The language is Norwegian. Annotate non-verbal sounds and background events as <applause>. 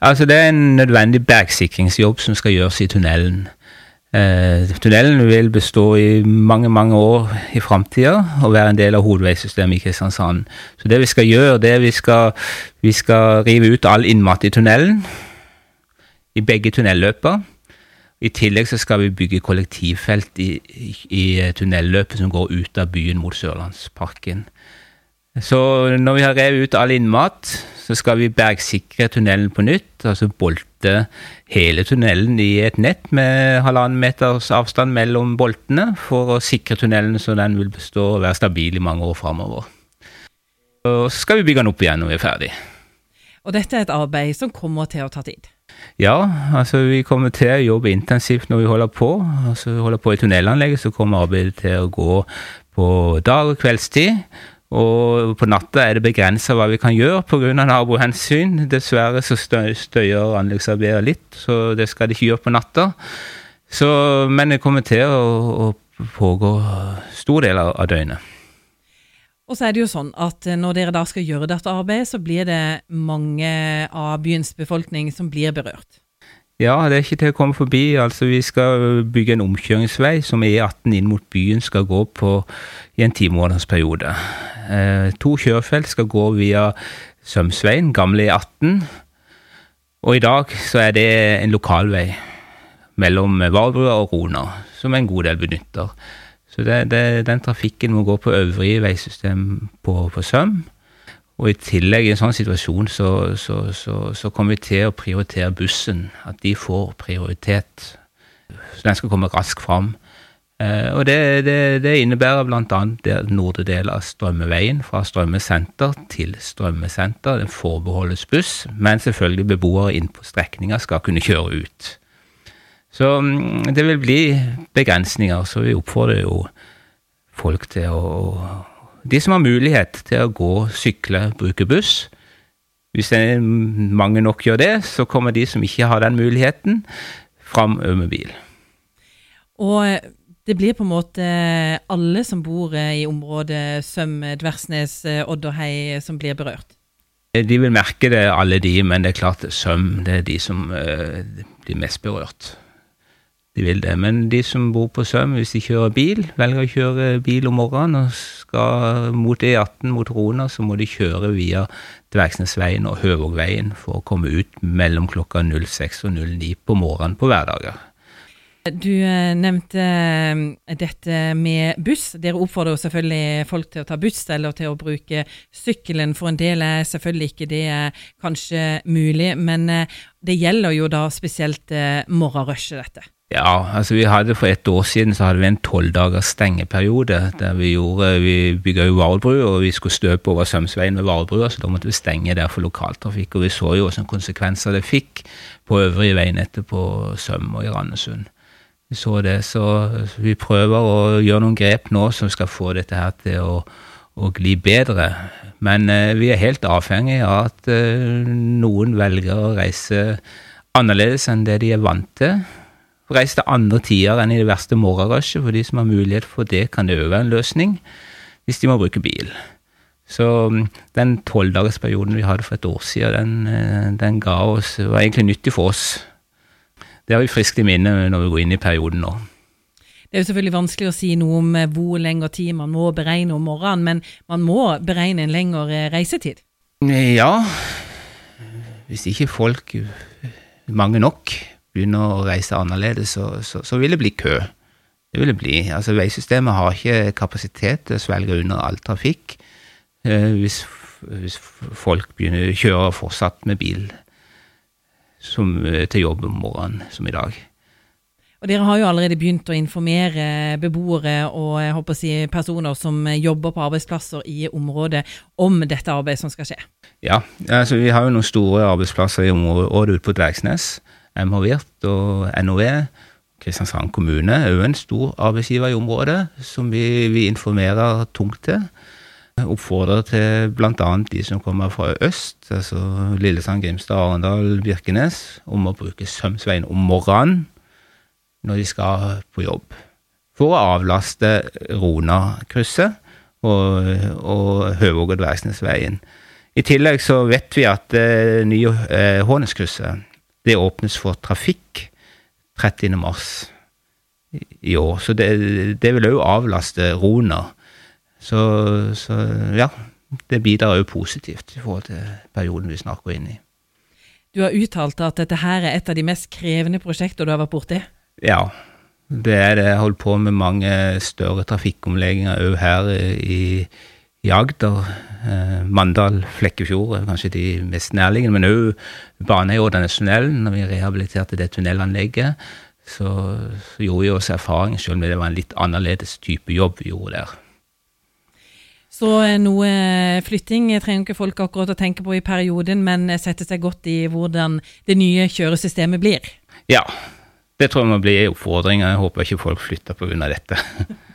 Altså, det er en nødvendig bergsikringsjobb som skal gjøres i tunnelen. Eh, tunnelen vil bestå i mange mange år i framtida og være en del av hovedveisystemet i Kristiansand. Så det vi skal gjøre, det er vi skal, vi skal rive ut all innmat i tunnelen. I begge tunnelløper. I tillegg så skal vi bygge kollektivfelt i, i, i tunnelløpet som går ut av byen mot Sørlandsparken. Så når vi har revet ut all innmat, så skal vi bergsikre tunnelen på nytt. Altså bolte hele tunnelen i et nett med halvannen meters avstand mellom boltene for å sikre tunnelen så den vil bestå og være stabil i mange år framover. Og så skal vi bygge den opp igjen når vi er ferdig. Og dette er et arbeid som kommer til å ta tid? Ja, altså vi kommer til å jobbe intensivt når vi holder på. Altså vi holder på i tunnelanlegget, så kommer arbeidet til å gå på dag og kveldstid. Og på natta er det begrensa hva vi kan gjøre pga. nabohensyn. Dessverre så støyer anleggsarbeidet litt, så det skal de ikke gjøre på natta. Så, men det kommer til å, å pågå stor del av, av døgnet. Og så er det jo sånn at eh, når dere da skal gjøre dette arbeidet, så blir det mange av byens befolkning som blir berørt. Ja, det er ikke til å komme forbi. Altså, vi skal bygge en omkjøringsvei som E18 inn mot byen skal gå på i en timånedersperiode. Eh, to kjørefelt skal gå via Sømsveien, gamle E18. Og i dag så er det en lokalvei mellom Valbrua og Rona, som en god del benytter. Så det, det, den trafikken må gå på øvrige veisystem på, på Søm. Og i tillegg, i en sånn situasjon, så, så, så, så, kommer vi til å prioritere bussen. At de får prioritet. Så den skal komme raskt fram. Eh, og det, det, det innebærer bl.a. nordre del av Strømmeveien fra Strømme senter til Strømme senter. Den forbeholdes buss, men selvfølgelig beboere inn på strekninga skal kunne kjøre ut. Så mm, det vil bli begrensninger, så vi oppfordrer jo folk til å de som har mulighet til å gå, sykle, bruke buss. Hvis mange nok gjør det, så kommer de som ikke har den muligheten, fram med bil. Og eh, det blir på en måte alle som bor eh, i området Søm, Dversnes, eh, Odderhei som blir berørt? De vil merke det, alle de, men det er klart Søm det er de som blir mest berørt de vil det. Men de som bor på Søm, hvis de kjører bil, velger å kjøre bil om morgenen og skal mot E18 mot Rona, så må de kjøre via Dvergsnesveien og Høvågveien for å komme ut mellom klokka 06 og 09 på morgenen på hverdager. Du eh, nevnte eh, dette med buss. Dere oppfordrer jo selvfølgelig folk til å ta buss eller til å bruke sykkelen. For en del er selvfølgelig ikke det kanskje mulig, men eh, det gjelder jo da spesielt morgenrushet, dette. Ja, altså vi hadde for et år siden så hadde vi en tolv dagers stengeperiode. der Vi gjorde, vi bygga jo Hvalbru, og vi skulle støpe over Sømsveien med Hvalbrua, så da måtte vi stenge der for lokaltrafikk. Og vi så jo hvilke konsekvenser det fikk på øvrige veinettet på Søm og i Randesund. Vi så det, så vi prøver å gjøre noen grep nå som skal få dette her til å, å gli bedre. Men eh, vi er helt avhengig av at eh, noen velger å reise annerledes enn det de er vant til reise til andre tider enn i det verste morgenrushet. For de som har mulighet for det, kan det òg være en løsning, hvis de må bruke bil. Så mm, den tolvdagersperioden vi hadde for et år siden, den, eh, den ga oss, var egentlig nyttig for oss. Det har vi friskt i minne når vi går inn i perioden nå. Det er jo selvfølgelig vanskelig å si noe om eh, hvor lengre tid man må beregne om morgenen, men man må beregne en lengre reisetid? Ja, hvis ikke folk, mange nok, begynner å reise annerledes, så, så, så vil det bli kø. Det vil det bli. Altså, veisystemet har ikke kapasitet til å svelge under all trafikk eh, hvis, hvis, folk begynner å kjøre fortsatt med bil som, eh, til jobb om morgenen, som i dag. Og Dere har jo allerede begynt å informere beboere og jeg håper å si, personer som jobber på arbeidsplasser i området, om dette arbeidet som skal skje. Ja, altså vi har jo noen store arbeidsplasser i området ute på Dvergsnes. MH Virt og NOV. Kristiansand kommune er jo en stor arbeidsgiver i området, som vi, vi informerer tungt til. Oppfordrer til bl.a. de som kommer fra øst, altså Lillesand, Grimstad, Arendal, Birkenes, om å bruke Sømsveien om morgenen når de skal på jobb. For å avlaste Rona-krysset og, og Høvåg- og Dvergsnesveien I tillegg så vet vi at det nye eh, det åpnes for trafikk 30. mars i, år. Så det, det vil òg avlaste Rona. Så, så ja, det bidrar òg positivt i forhold til perioden vi snart går inn i. Du har uttalt at dette her er et av de mest krevende prosjekter du har vært borti? Ja, det er det. Jeg har holdt på med mange større trafikkomlegginger òg her i, i Agder. Eh, Mandal, Flekkefjord er kanskje de mest nærliggende, men òg Baneårdanetunnelen. Når vi rehabiliterte det tunnelanlegget, så, så gjorde vi oss erfaring, selv om det var en litt annerledes type jobb vi gjorde der. Så eh, noe flytting trenger ikke folk akkurat å tenke på i perioden, men sette seg godt i hvordan det nye kjøresystemet blir? Ja, det tror jeg må bli en oppfordring. Jeg håper ikke folk flytter pga. dette. <laughs>